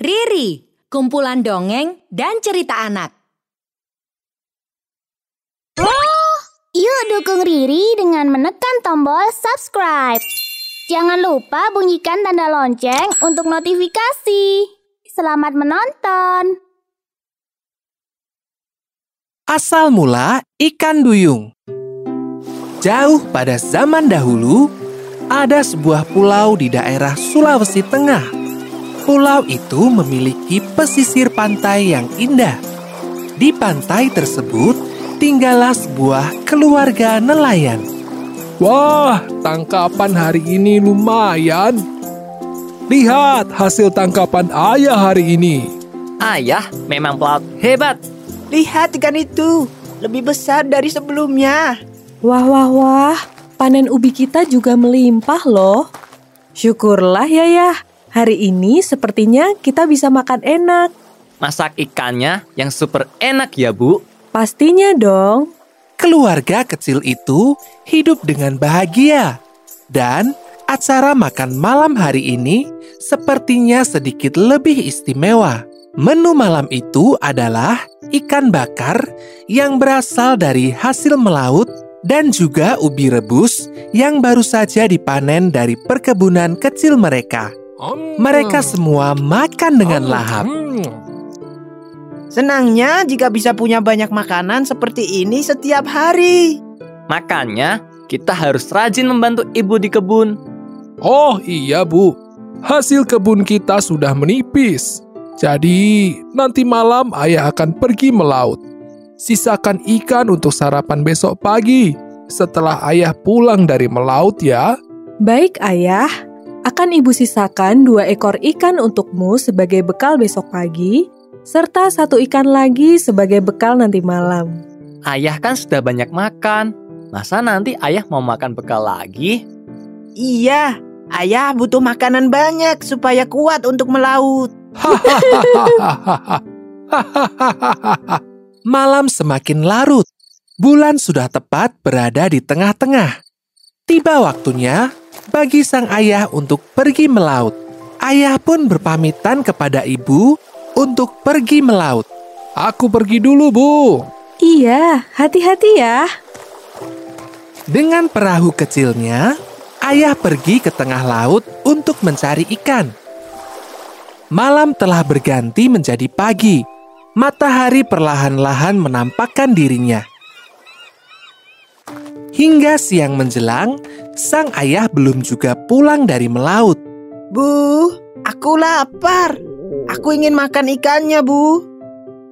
Riri, kumpulan dongeng dan cerita anak. Yuk dukung Riri dengan menekan tombol subscribe. Jangan lupa bunyikan tanda lonceng untuk notifikasi. Selamat menonton. Asal mula ikan duyung. Jauh pada zaman dahulu, ada sebuah pulau di daerah Sulawesi Tengah. Pulau itu memiliki pesisir pantai yang indah. Di pantai tersebut tinggallah sebuah keluarga nelayan. Wah, tangkapan hari ini lumayan. Lihat hasil tangkapan ayah hari ini. Ayah memang pelaut hebat. Lihat ikan itu, lebih besar dari sebelumnya. Wah, wah, wah. Panen ubi kita juga melimpah loh. Syukurlah ya ya. Hari ini sepertinya kita bisa makan enak. Masak ikannya yang super enak ya, Bu. Pastinya dong. Keluarga kecil itu hidup dengan bahagia. Dan acara makan malam hari ini sepertinya sedikit lebih istimewa. Menu malam itu adalah ikan bakar yang berasal dari hasil melaut dan juga ubi rebus yang baru saja dipanen dari perkebunan kecil mereka. Mereka semua makan dengan lahap. Senangnya jika bisa punya banyak makanan seperti ini setiap hari. Makanya kita harus rajin membantu ibu di kebun. Oh iya bu, hasil kebun kita sudah menipis. Jadi nanti malam ayah akan pergi melaut. Sisakan ikan untuk sarapan besok pagi setelah ayah pulang dari melaut ya. Baik ayah, akan ibu sisakan dua ekor ikan untukmu sebagai bekal besok pagi, serta satu ikan lagi sebagai bekal nanti malam. Ayah kan sudah banyak makan. Masa nanti ayah mau makan bekal lagi? Iya, ayah butuh makanan banyak supaya kuat untuk melaut. Malam semakin larut. Bulan sudah tepat berada di tengah-tengah. Tiba waktunya bagi sang ayah untuk pergi melaut. Ayah pun berpamitan kepada ibu untuk pergi melaut. Aku pergi dulu, Bu. Iya, hati-hati ya. Dengan perahu kecilnya, ayah pergi ke tengah laut untuk mencari ikan. Malam telah berganti menjadi pagi. Matahari perlahan-lahan menampakkan dirinya. Hingga siang menjelang, sang ayah belum juga pulang dari melaut. Bu, aku lapar. Aku ingin makan ikannya, Bu.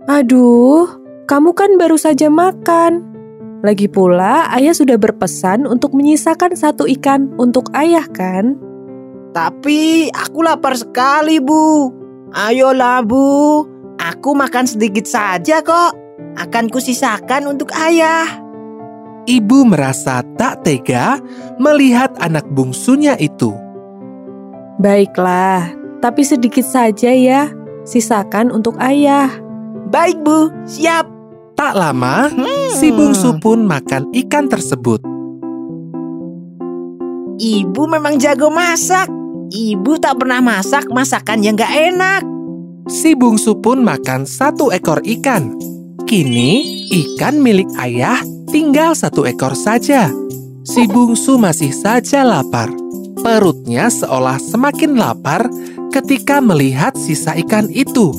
Aduh, kamu kan baru saja makan. Lagi pula, ayah sudah berpesan untuk menyisakan satu ikan untuk ayah kan? Tapi aku lapar sekali, Bu. Ayolah, Bu. Aku makan sedikit saja kok. Akan kusisakan untuk ayah. Ibu merasa tak tega melihat anak bungsunya itu. Baiklah, tapi sedikit saja ya. Sisakan untuk ayah. Baik, Bu. Siap. Tak lama, si bungsu pun makan ikan tersebut. Ibu memang jago masak. Ibu tak pernah masak masakan yang gak enak. Si bungsu pun makan satu ekor ikan. Kini, ikan milik ayah tinggal satu ekor saja. Si bungsu masih saja lapar. Perutnya seolah semakin lapar ketika melihat sisa ikan itu.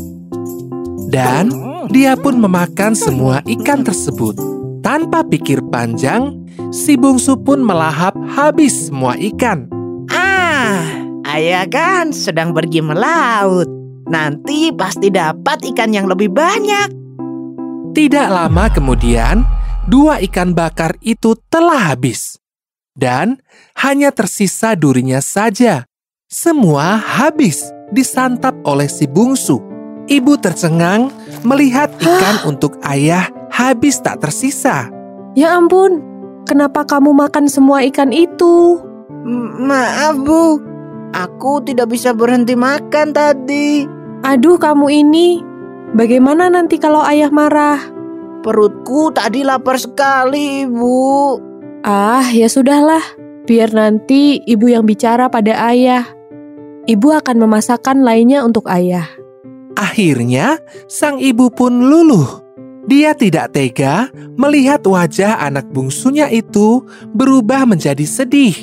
Dan dia pun memakan semua ikan tersebut. Tanpa pikir panjang, si bungsu pun melahap habis semua ikan. Ah, ayah kan sedang pergi melaut. Nanti pasti dapat ikan yang lebih banyak. Tidak lama kemudian, dua ikan bakar itu telah habis. Dan hanya tersisa durinya saja. Semua habis disantap oleh si bungsu. Ibu tercengang melihat ikan untuk ayah habis tak tersisa. Ya ampun, kenapa kamu makan semua ikan itu? Maaf, Bu. Aku tidak bisa berhenti makan tadi. Aduh kamu ini, bagaimana nanti kalau ayah marah? Perutku tadi lapar sekali, Ibu. Ah, ya sudahlah. Biar nanti ibu yang bicara pada ayah. Ibu akan memasakkan lainnya untuk ayah. Akhirnya, sang ibu pun luluh. Dia tidak tega melihat wajah anak bungsunya itu berubah menjadi sedih.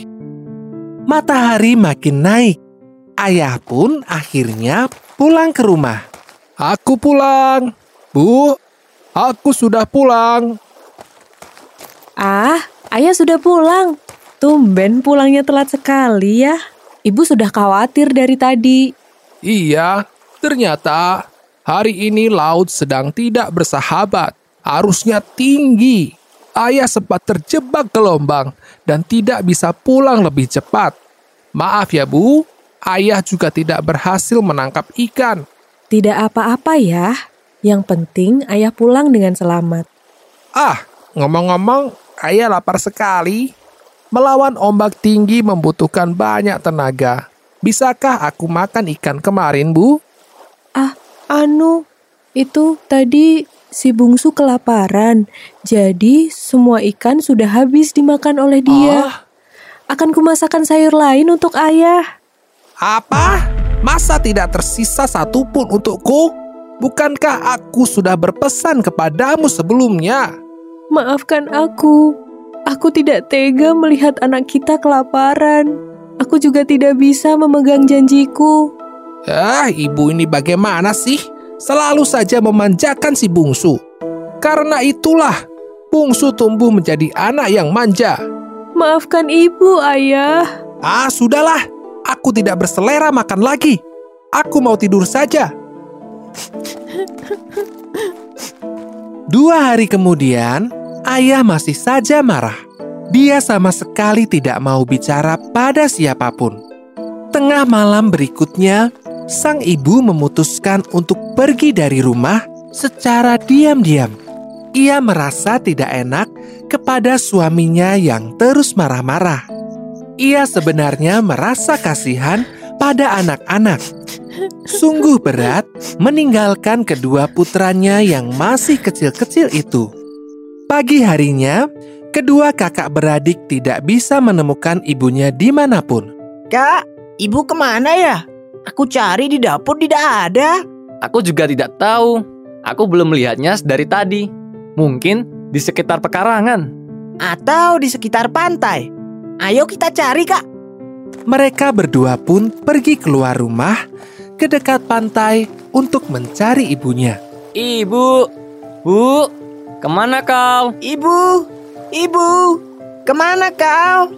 Matahari makin naik. Ayah pun akhirnya pulang ke rumah. Aku pulang. Bu, aku sudah pulang. Ah, ayah sudah pulang. Tumben pulangnya telat sekali ya. Ibu sudah khawatir dari tadi. Iya, ternyata hari ini laut sedang tidak bersahabat. Arusnya tinggi. Ayah sempat terjebak gelombang dan tidak bisa pulang lebih cepat. Maaf ya, Bu. Ayah juga tidak berhasil menangkap ikan. Tidak apa-apa ya. Yang penting ayah pulang dengan selamat. Ah, ngomong-ngomong, ayah lapar sekali. Melawan ombak tinggi membutuhkan banyak tenaga. Bisakah aku makan ikan kemarin, Bu? Ah, anu, itu tadi si bungsu kelaparan. Jadi semua ikan sudah habis dimakan oleh dia. Ah, Akan kumasakan sayur lain untuk ayah. apa? Masa tidak tersisa satupun untukku? Bukankah aku sudah berpesan kepadamu sebelumnya? Maafkan aku. Aku tidak tega melihat anak kita kelaparan. Aku juga tidak bisa memegang janjiku. Ah, ibu ini bagaimana sih? Selalu saja memanjakan si bungsu. Karena itulah, bungsu tumbuh menjadi anak yang manja. Maafkan ibu, ayah. Ah, sudahlah. Aku tidak berselera makan lagi. Aku mau tidur saja. Dua hari kemudian, ayah masih saja marah. Dia sama sekali tidak mau bicara pada siapa pun. Tengah malam berikutnya, sang ibu memutuskan untuk pergi dari rumah secara diam-diam. Ia merasa tidak enak kepada suaminya yang terus marah-marah. Ia sebenarnya merasa kasihan pada anak-anak. Sungguh berat meninggalkan kedua putranya yang masih kecil-kecil itu. Pagi harinya, kedua kakak beradik tidak bisa menemukan ibunya di mana pun. Kak, ibu ke mana ya? Aku cari di dapur tidak ada. Aku juga tidak tahu. Aku belum melihatnya dari tadi. Mungkin di sekitar pekarangan. Atau di sekitar pantai. Ayo kita cari kak. Mereka berdua pun pergi keluar rumah ke dekat pantai untuk mencari ibunya. Ibu, Bu, ke mana kau? Ibu, ibu, ke mana kau?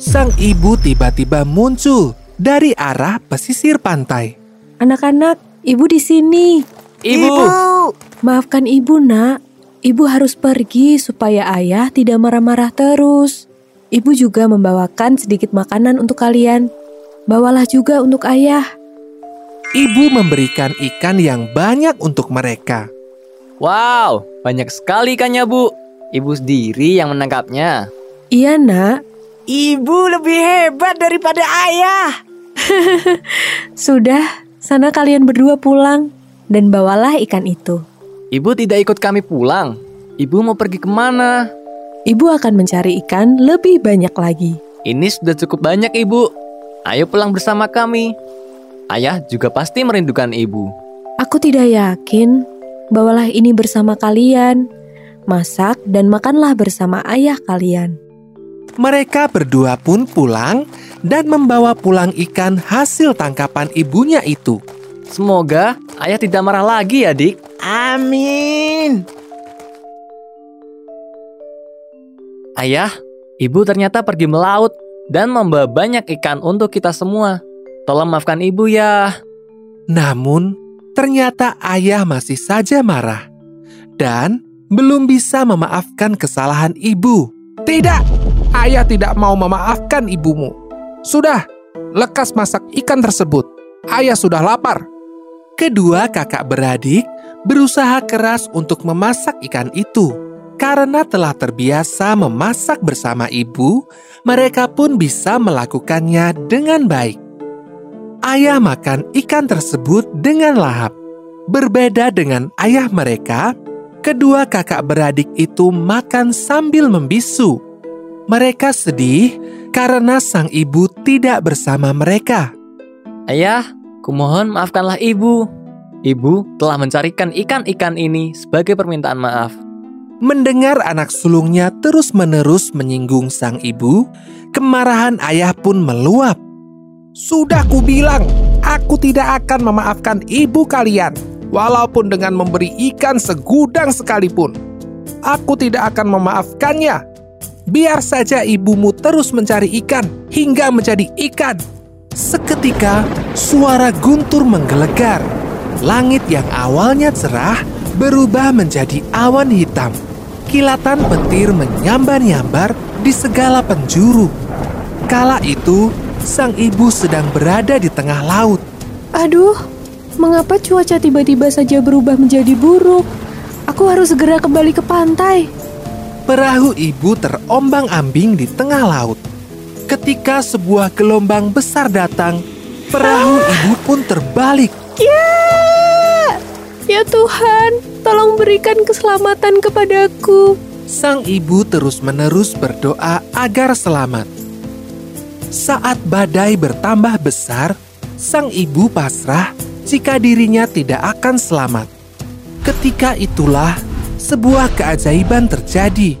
Sang ibu tiba-tiba muncul dari arah pesisir pantai. Anak-anak, ibu di sini. Ibu, Maafkan ibu, nak. Ibu harus pergi supaya ayah tidak marah-marah terus. Ibu juga membawakan sedikit makanan untuk kalian. Bawalah juga untuk ayah. Ibu memberikan ikan yang banyak untuk mereka. wow, banyak sekali ikannya Bu. Ibu sendiri yang menangkapnya. Iya, nak. Ibu lebih hebat daripada ayah. Sudah, sana kalian berdua pulang dan bawalah ikan itu. Ibu tidak ikut kami pulang. Ibu mau pergi ke mana? Ibu akan mencari ikan lebih banyak lagi. Ini sudah cukup banyak ibu. Ayo pulang bersama kami. Ayah juga pasti merindukan ibu. Aku tidak yakin. Bawalah ini bersama kalian. Masak dan makanlah bersama ayah kalian. Mereka berdua pun pulang dan membawa pulang ikan hasil tangkapan ibunya itu. Semoga ayah tidak marah lagi ya, Dik. Amin. Ayah, ibu ternyata pergi melaut dan membawa banyak ikan untuk kita semua. Tolong maafkan ibu ya. Namun, ternyata ayah masih saja marah dan belum bisa memaafkan kesalahan ibu. Tidak, ayah tidak mau memaafkan ibumu. Sudah, lekas masak ikan tersebut. Ayah sudah lapar. Kedua kakak beradik berusaha keras untuk memasak ikan itu. Karena telah terbiasa memasak bersama ibu, mereka pun bisa melakukannya dengan baik. Ayah makan ikan tersebut dengan lahap. Berbeda dengan ayah mereka, kedua kakak beradik itu makan sambil membisu. Mereka sedih karena sang ibu tidak bersama mereka. Ayah, kumohon maafkanlah ibu. Ibu telah mencarikan ikan-ikan ini sebagai permintaan maaf. Mendengar anak sulungnya terus-menerus menyinggung sang ibu, kemarahan ayah pun meluap. Sudah kubilang, aku tidak akan memaafkan ibu kalian, walaupun dengan memberi ikan segudang sekalipun. Aku tidak akan memaafkannya. Biar saja ibumu terus mencari ikan hingga menjadi ikan. Seketika, suara guntur menggelegar. Langit yang awalnya cerah berubah menjadi awan hitam. Kilatan petir menyambar-nyambar di segala penjuru. Kala itu, sang ibu sedang berada di tengah laut. Aduh, mengapa cuaca tiba-tiba saja berubah menjadi buruk? Aku harus segera kembali ke pantai. Perahu ibu terombang-ambing di tengah laut. Ketika sebuah gelombang besar datang, perahu ibu pun terbalik. Ya, ya Tuhan, tolong berikan keselamatan kepadaku. Sang ibu terus-menerus berdoa agar selamat. Saat badai bertambah besar, sang ibu pasrah jika dirinya tidak akan selamat. Ketika itulah sebuah keajaiban terjadi.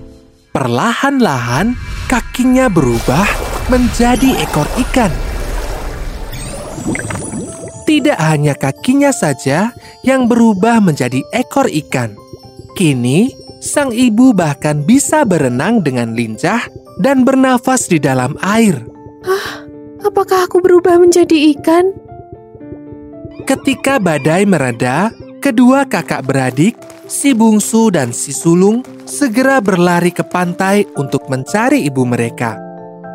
Perlahan-lahan kakinya berubah menjadi ekor ikan. Tidak hanya kakinya saja yang berubah menjadi ekor ikan. Kini, sang ibu bahkan bisa berenang dengan lincah dan bernafas di dalam air. Apakah aku berubah menjadi ikan? Ketika badai mereda, kedua kakak beradik, si bungsu dan si sulung, segera berlari ke pantai untuk mencari ibu mereka.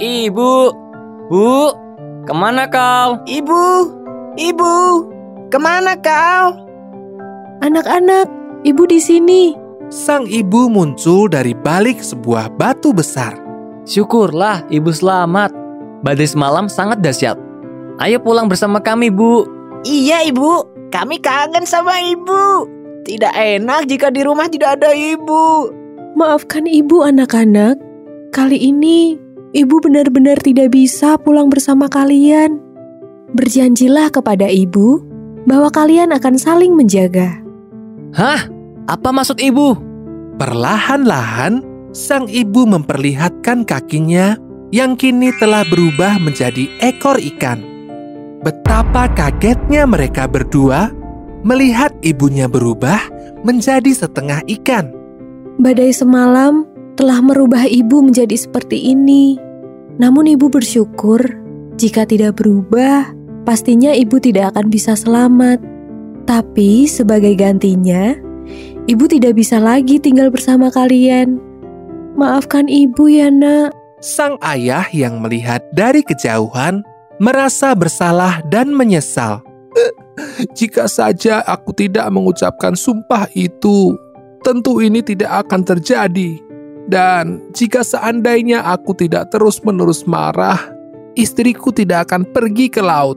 Ibu, Bu, ke mana kau? Ibu, ibu, ke mana kau? Anak-anak, ibu di sini. Sang ibu muncul dari balik sebuah batu besar. Syukurlah ibu selamat. Badai semalam sangat dahsyat. Ayo pulang bersama kami, Bu. Iya ibu, kami kangen sama ibu. Tidak enak jika di rumah tidak ada ibu. Maafkan ibu anak-anak. Kali ini ibu benar-benar tidak bisa pulang bersama kalian. Berjanjilah kepada ibu bahwa kalian akan saling menjaga. Hah? Apa maksud ibu? Perlahan-lahan, sang ibu memperlihatkan kakinya yang kini telah berubah menjadi ekor ikan. Betapa kagetnya mereka berdua melihat ibunya berubah menjadi setengah ikan. Badai semalam telah merubah ibu menjadi seperti ini. Namun ibu bersyukur jika tidak berubah, pastinya ibu tidak akan bisa selamat. Tapi sebagai gantinya, ibu tidak bisa lagi tinggal bersama kalian. Maafkan ibu ya, Nak. Sang ayah yang melihat dari kejauhan merasa bersalah dan menyesal. Jika saja aku tidak mengucapkan sumpah itu, tentu ini tidak akan terjadi. Dan jika seandainya aku tidak terus-menerus marah, istriku tidak akan pergi ke laut.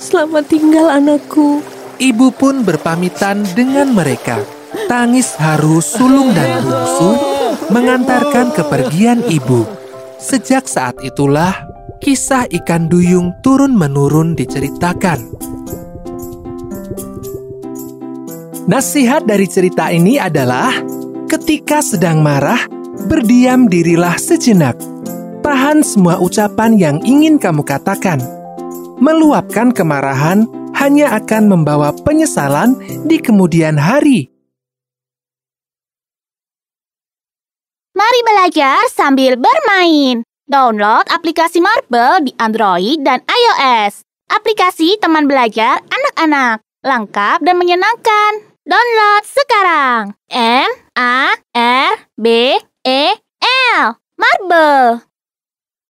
Selamat tinggal anakku. Ibu pun berpamitan dengan mereka. Tangis haru sulung dan bungsu mengantarkan kepergian ibu. Sejak saat itulah kisah ikan duyung turun-menurun diceritakan. Nasihat dari cerita ini adalah ketika sedang marah, berdiam dirilah sejenak. Tahan semua ucapan yang ingin kamu katakan. Meluapkan kemarahan hanya akan membawa penyesalan di kemudian hari. Mari belajar sambil bermain. Download aplikasi Marble di Android dan iOS. Aplikasi teman belajar anak-anak. Lengkap dan menyenangkan. Download sekarang. M A R B